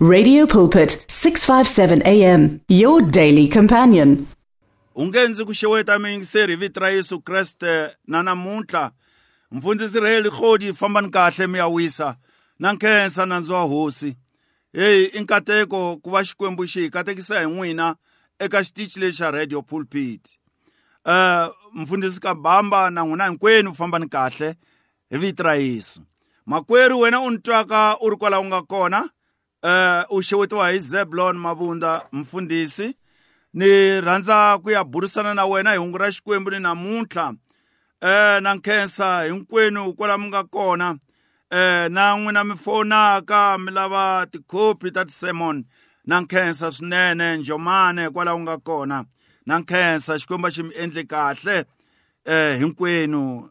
Radio Pulpit 657 AM your daily companion. Ungenzi kusheweta mingiseri vito ra Yesu Kriste na namuntlha mfundisi reli khodi fambani kahle mi ya wisa na nkhensa na ndzwa hosi. Hey inkateko ku va xikwembu xi katekisa hi n'wina eka xitichi lexi xa Radio Pulpit. Uh eh, mfundisi ka Bamba na n'wina hinkwenu fambani kahle hi vito ra Yesu. Makwerhu wena u ntwaka u ri kwala u nga kona. eh u xewetiwa hi Zeblon Mabunda mfundhisi ni rhandza ku ya burisana na wena hi hungu ra xikwembu ni namuntlha eh na nkhensa hinkwenu kwala mi nga kona eh na n'wina mi fonaka mi lava tikhopi ta tisemon na nkhensa swinene njomane kwala u nga kona na nkhensa xikwembu xi mi endle kahle eh hinkwenu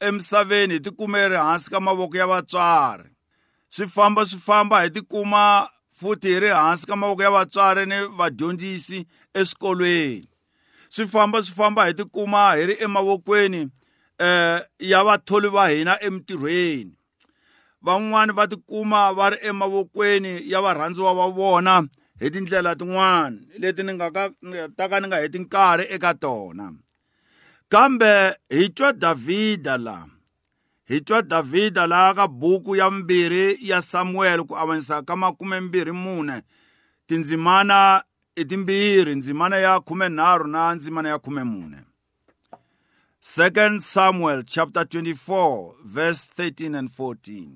emisaveni hi tikume ri hansi ka mavoko ya vatswari swi famba swi famba hi tikuma futhi hi ri hansi ka mavoko ya vatswari ni vadyondzisi eswikolweni swi famba swi famba hi tikuma hi ri emavokweni eh ya vatholi va hina emintirhweni van'wani va tikuma va ri emavokweni ya varhandziwa va vona hi tindlela tin'wana leti ni nga ka ta ka ni nga heti nkarhi eka tona kambe hi twa davhida laha hi twa davhida laha ka buku ya mbirhi ya samuele ku avanyisa ka makumembirhi mune tindzimana i timbirhi ndzimana ya khumenharhu na ndzimana ya khumemune 2 samuel chapter 24 verse 13 and 14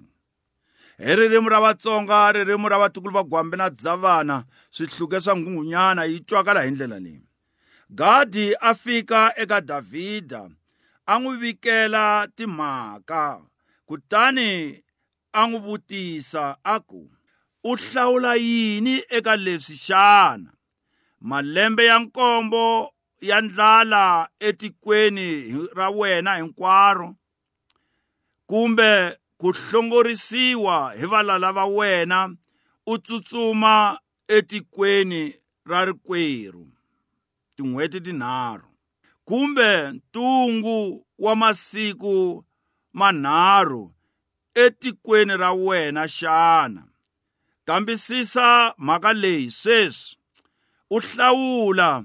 hi ririmi ra vatsonga ririmi ra vatukulu va gwambi na dzavana swihluke swa nghungunyana yi twakala hi ndlela leyi gadi a fika eka davhida a n'wi vikela timhaka kutani a n'wi vutisa a ku u hlawula yini eka leswi xana malembe ya nkombo ya ndlala etikweni ra wena hinkwaro kumbe ku hlongorisiwa hi valala va wena u tsutsuma etikweni ra rikwerhu tin'hweti tinharhu kumbe ntungu wa masiku manharhu etikweni ra wena xana. Kambisisa mhaka leyi sweswi. U hlawula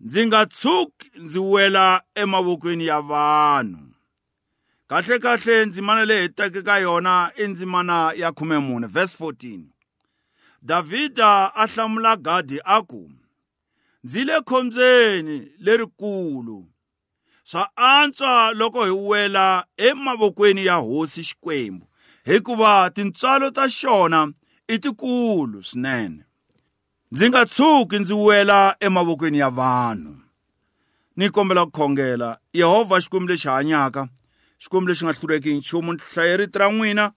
ndzi nga tshuki ndzi wela emavokweni ya vanhu kahlekahle ndzimana leyi hetaka ka yona i ndzimana ya 14 verse 14 davhida a hlamula gadi a ku ndzi le khombyeni lerikulu swa antswa loko hi wela emavokweni ya hosi Xikwembu hikuva tintswalo ta xona i tikulu swinene ndzi nga tshuki ndzi wela emavokweni ya vanhu ni kombela ku khongela yehovha xikwembu lexi hanyaka xikwembu lexi nga hluleki hi nchumu ni hlaya rito ra n'wina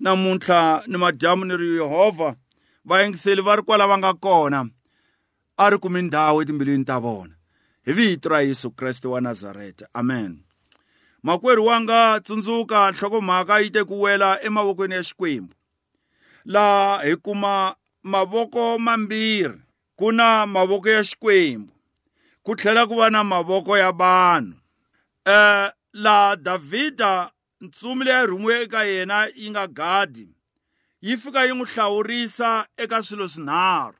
namuntlha ni madyambu ni ri yehovha vayingiseli va ri kwala va nga kona a ri kumi ndhawu etimbilwini ta vona hi vito ra Yesu Kriste wa Nazareta amen makwerhu wanga tsundzuka nhlokomhaka yi te ku wela emavokweni ya xikwembu laha hi kuma mavoko mambirhi ku na mavoko ya xikwembu ku tlhela eh, ku va na mavoko ya vanhu um laha davhida ntsumi leyi rhumiwe eka yena yi nga gadi yi fika yi n'wi hlawurisa eka swilo swinharhu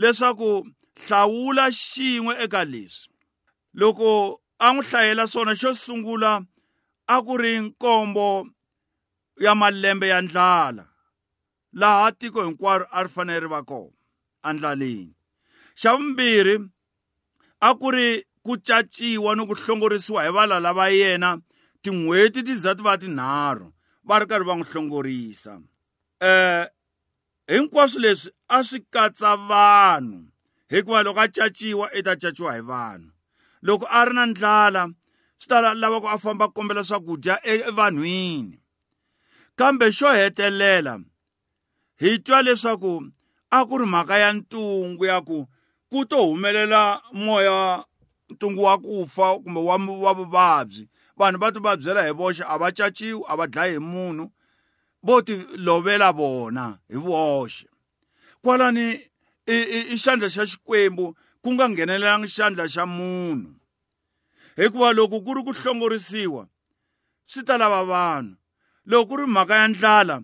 leswaku hlawula xin'we eka leswi loko a n'wi hlayela swona xo sungula a ku ri nkombo ya malembe ya ndlala laha tiko hinkwaro a ri fanele ri va kona andlaleni xa vumbirhi a ku ri ku caciwa ni ku hlongorisiwa hi vala lava yena tin'hweti ti za ti va tinharhu va ri karhi va n'wi hlongorisa um hinkwaswo leswi a swi katsa vanhu hikuva loko a caciwa i ta caciwa hi vanhu loko a ri na ndlala swi ta lava ku a famba kombela swakudya evanhwini kambe xo hetelela hi twa leswaku a ku ri mhaka ya ntungu ya ku ku to humelela moya ntungu wa ku fa kumbe wa wa vuvabyi vanhu va tivabyela hi voxe a va caciwi a va dlayi hi munhu vo ti lovela vona hi voxe kwalani i xandla xa xikwembu ku nga nghenelelangi xandla xa munhu hikuva loko ku ri ku hlongorisiwa swi ta lava vanhu loko ku ri mhaka ya ndlala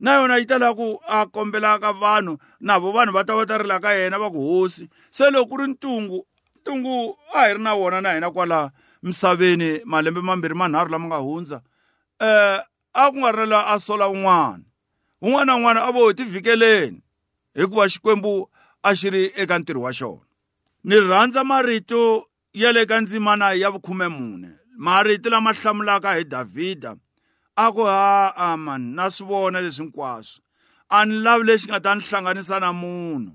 na yona yi ta lava ku a kombela ka vanhu navo vanhu va ta va ta rila ka yena va ku hosi se loko ku ri ntungu ntungu a hi ri na wona na hina kwala misaveni malembe mambirhi manharhu lama nga hundza um eh, a ku nga ri na loyi a sola wun'wana un'wana na un'wana a vo hi tivhikeleni hikuva xikwembu a xi ri eka ntirho wa xona ni rhandza marito ya le ka ndzimana ya vukhume-mune marito lama hlamulaka hi davhida a ku haa mani na swi vona leswi hinkwaswo a ni lavi lexi nga ta ni hlanganisa na munhu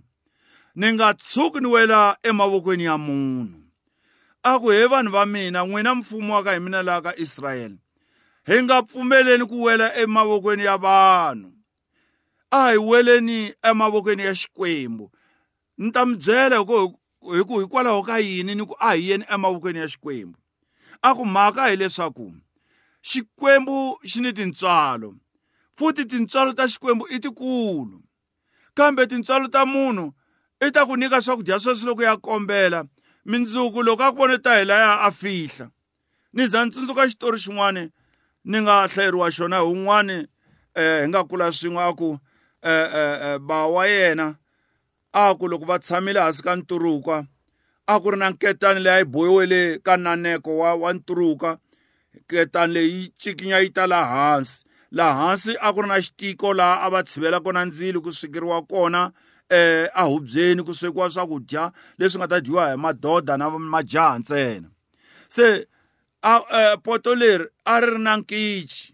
ni nga tshuki ni wela emavokweni ya munhu a ku he vanhu va mina n'wina mfumo wa ka hi mina laha ka israyele hi nga pfumeleni ku wela emavokweni ya vanhu a hi weleni emavokweni ya xikwembu ni ta mi byela hi ku hikwalaho ka yini ni ku a ah, hi yeni emavokweni ya xikwembu a ku mhaka hileswaku xikwembu xi ni tintswalo futhi tintswalo ta xikwembu i tikulu kambe tintswalo ta munhu i ta ku nyika swakudya sweswi loko ya kombela mindzuku loko a ku vone ta hi laya a fihla ni za ni tsundzuka xitori xin'wani ni nga hlayeriwa xona hi wun'wani um eh, hi nga kula swin'we a ku um eh, um eh, um ba wa yena a ku loko va tshamile hansi ka nturuka a ku ri na nketani leyi a yi bohiwele ka naneko wa wa nturuka nketani leyi yi cikinya yi ta laha hansi laha hansi a ku ri na xitiko laha a va tshivela kona ndzilo ku swekeriwa kona um eh, ahubyeni ku swekiwa swakudya leswi nga ta dyiwa hi madoda na majaha ntsena se a eh, poto leri a ri ri na nkichi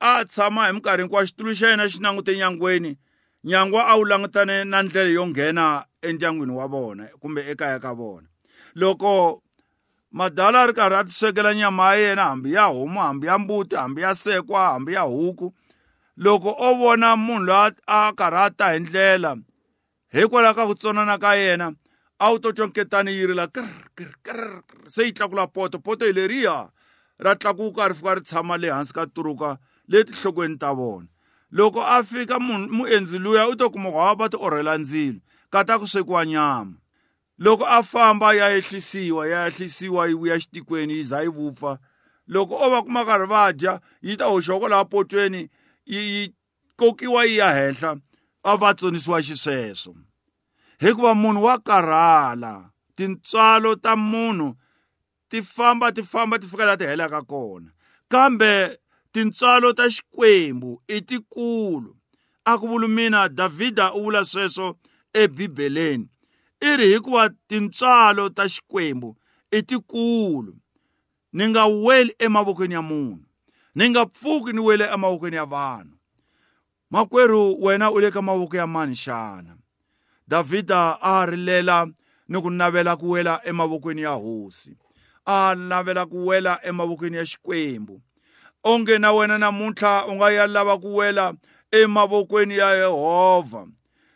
a tshama hi minkarhi hinkwayo xitulu xa yena xi langute nyangweni nyangwa a wu langutane na ndlela yo nghena endyangwini wa vona kumbe ekaya ka vona loko madala a ri karhi a ti swekela nyama ya yena hambi ya homu hambi ya mbuti hambi ya sekwa hambi ya huku loko o vona munhu loyi a karhata hi ndlela hikwalaho ka ku tsonana ka yena a wu to twa nketani yi rila krkrkr se yi tlakula poto poto hi leriya ra tlakuka ri fika ri tshama le hansi ka turuka le tinhlokweni ta vona loko a fika muendzi luya u to kuma hava va ti orhela ndzilo ka ta ku swekiwa nyama loko a famba ya ehlisiwa ya ehlisiwa yi vuya xitikweni yi za yi vupfa loko o va kuma karhi va dya yi ta hoxiwa kwalaha potweni yi kokiwa yi ya henhla a va tsonisiwa xisweswo hikuva munhu wa karhala tintswalo ta munhu ti famba ti famba ti fika laha ti helaka kona kambe tintswalo ta xikwembu i tikulu a ku vuli mina davhida u vula sweswo ebibeleni i ri hikuva tintswalo ta xikwembu i tikulu ni nga weli emavokweni ya munhu ni nga pfuki ni wele emavokweni ya vanhu makwerhu wena u le ka mavoko ya mani xana davhida a rilela ni ku navela ku wela emavokweni ya hosi a navela ku wela emavokweni ya xikwembu onge na wena namuntlha u nga ya lava ku wela emavokweni ya yehovha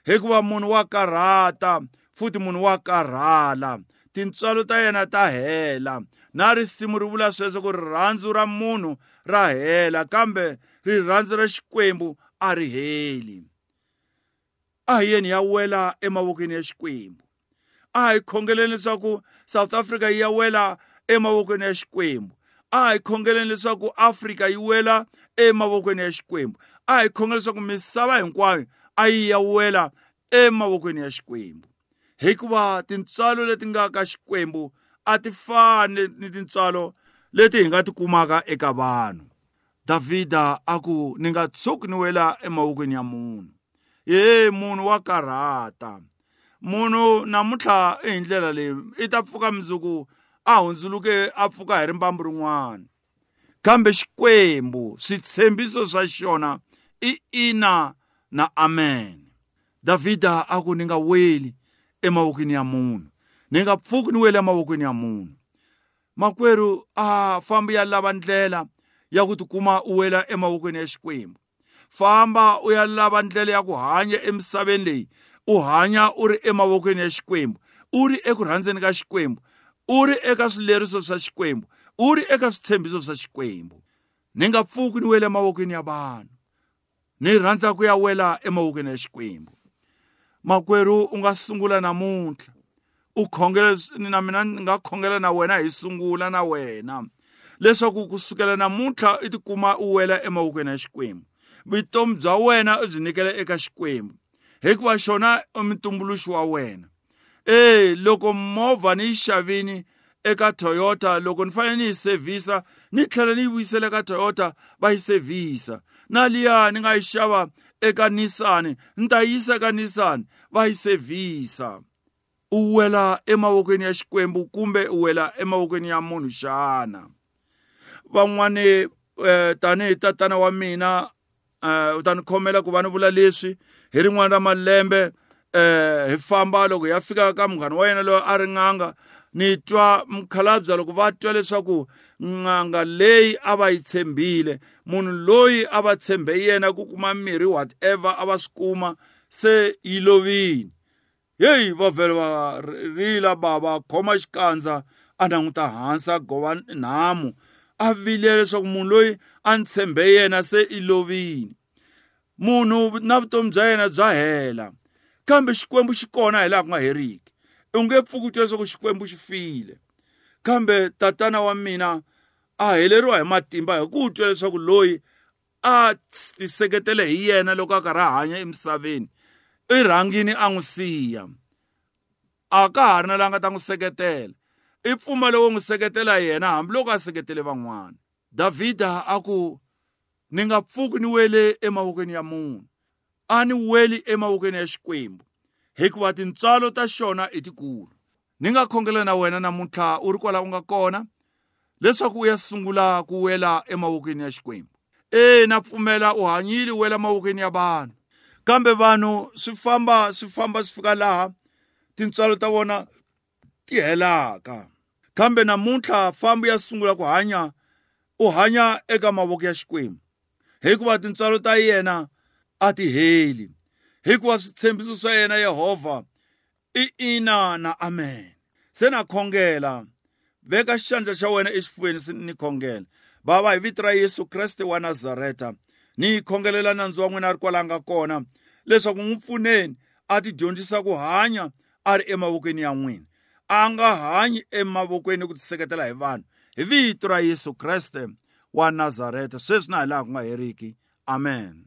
hikuva munhu wa karhata futhi munhu wa karhala tintswalo ta yena ta hela na risimu ri vula sweswo ku rirhandzu ra munhu ra hela kambe rirhandzu ra xikwembu a ri heli a hi yeni ya wela emavokweni ya xikwembu a hi khongeleni leswaku south africa yi ya wela emavokweni ya xikwembu a hi khongeleni leswaku afrika yi wela emavokweni ya xikwembu a hi khongela leswaku misava hinkwayo a yi ya wela emavokweni ya xikwembu hikuva tintswalo leti nga ka xikwembu a ti fani ni tintswalo leti hi nga ti kumaka eka vanhu davhida a ku ni nga tshuki ni wela emavokweni ya munhu ye munhu wa karhata munhu namuntlha i hi ndlela leyi i ta pfuka mundzuku a hundzuluke a pfuka hi rimbambu rin'wana kambe xikwembu switshembiso swa xona i ina na amen davhida a ku ni nga weli emavokweni ya munhu ni nga pfuki ni wele emavokweni ya munhu makwerhu a fambi ya lava ndlela ya ku tikuma u wela emavokweni ya xikwembu famba u ya lava ndlela ya ku hanya emisaveni leyi u hanya u ri emavokweni ya xikwembu u ri eku rhandzeni ka xikwembu u ri eka swileriso swa xikwembu u ri eka switshembiso swa xikwembu ni nga pfuki ni wela emavokweni ya vanhu ni rhandza ku ya wela emavokweni ya xikwembu makwerhu u nga sungula namuntlha u khongela na mina ni nga khongela na wena hi sungula na wena leswaku kusukela namuntlha i tikuma u wela emavokweni ya xikwembu vutomi bya wena u byi nyikela eka xikwembu hikuva xona i mutumbuluxi wa wena e loko movha ni yi xavini eka toyota loko ni fanele ni yi sevhisa ni tlhela ni yi vuyisela eka toyota va yi sevhisa na liya ni nga yi xava eka nisani ni ta yi yisa eka nisani va yi sevhisa u wela emavokweni ya xikwembu kumbe u wela emavokweni ya munhu xana van'wani eh, tanihi tatana wa mina eh, u ta ni khomela ku va ni vula leswi hi rin'wana ra malembe eh, hi famba loko ya fika ka munghana wa yena loyi a ri n'anga ni twa mukhalabya loko va twa leswaku n'anga leyi a va yi tshembile munhu loyi a va tshembe yena ku kuma mirhi whatever a va swi kuma se yi lovile heyi va vhele va rila bava khoma xikandza a languta hansi a gova nhamu a vilela leswaku munhu loyi a ni tshembe yena se i lovile munhu na vutomi bya yena bya hela kambe xikwembu xi kona hi laha ku nga heriki u nge pfuki u twa leswaku xikwembu xi file kambe tatana wa mina a heleriwa hi matimba hi ku twa leswaku loyi a tiseketele hi yena loko a karhi a hanya emisaveni irhangini a n'wi siya a ka ha ri na la nga ta n'wi seketela i pfumelo wo n'wi seketela yena hambiloko a seketele van'wana davhida a ku ni nga pfuki ni wele emavokweni ya munhu a ni weli emavokweni ya xikwembu hikuva tintswalo ta xona i tikulu ni nga khongela na wena namuntlha u ri kwala u nga kona leswaku u ya sungula ku wela emavokweni ya xikwembu e na pfumela u hanyile u wela mavokweni ya vanhu kambe vanhu swi famba swi famba swi fika laha tintswalo ta vona ti helaka kambe namuntlha fambi ya sungula ku hanya u hanya eka mavoko ya xikwembu hikuva tintswalo ta yena a ti heli hikuva switshembiso swa yena yehovha i ina na amen se na khongela veka xandla xa wena exifuveni ni khongela bava hi vito ra yesu kreste wa nazareta ni yi khongelela nandzu wa n'wina a ri kwala a nga kona leswaku n'wi pfuneni a ti dyondzisa ku hanya a ri emavokweni ya n'wina a nga hanyi emavokweni ku tiseketela hi vanhu hi vito ra yesu kreste wa nazareta sweswi na hi laha ku nga heriki amen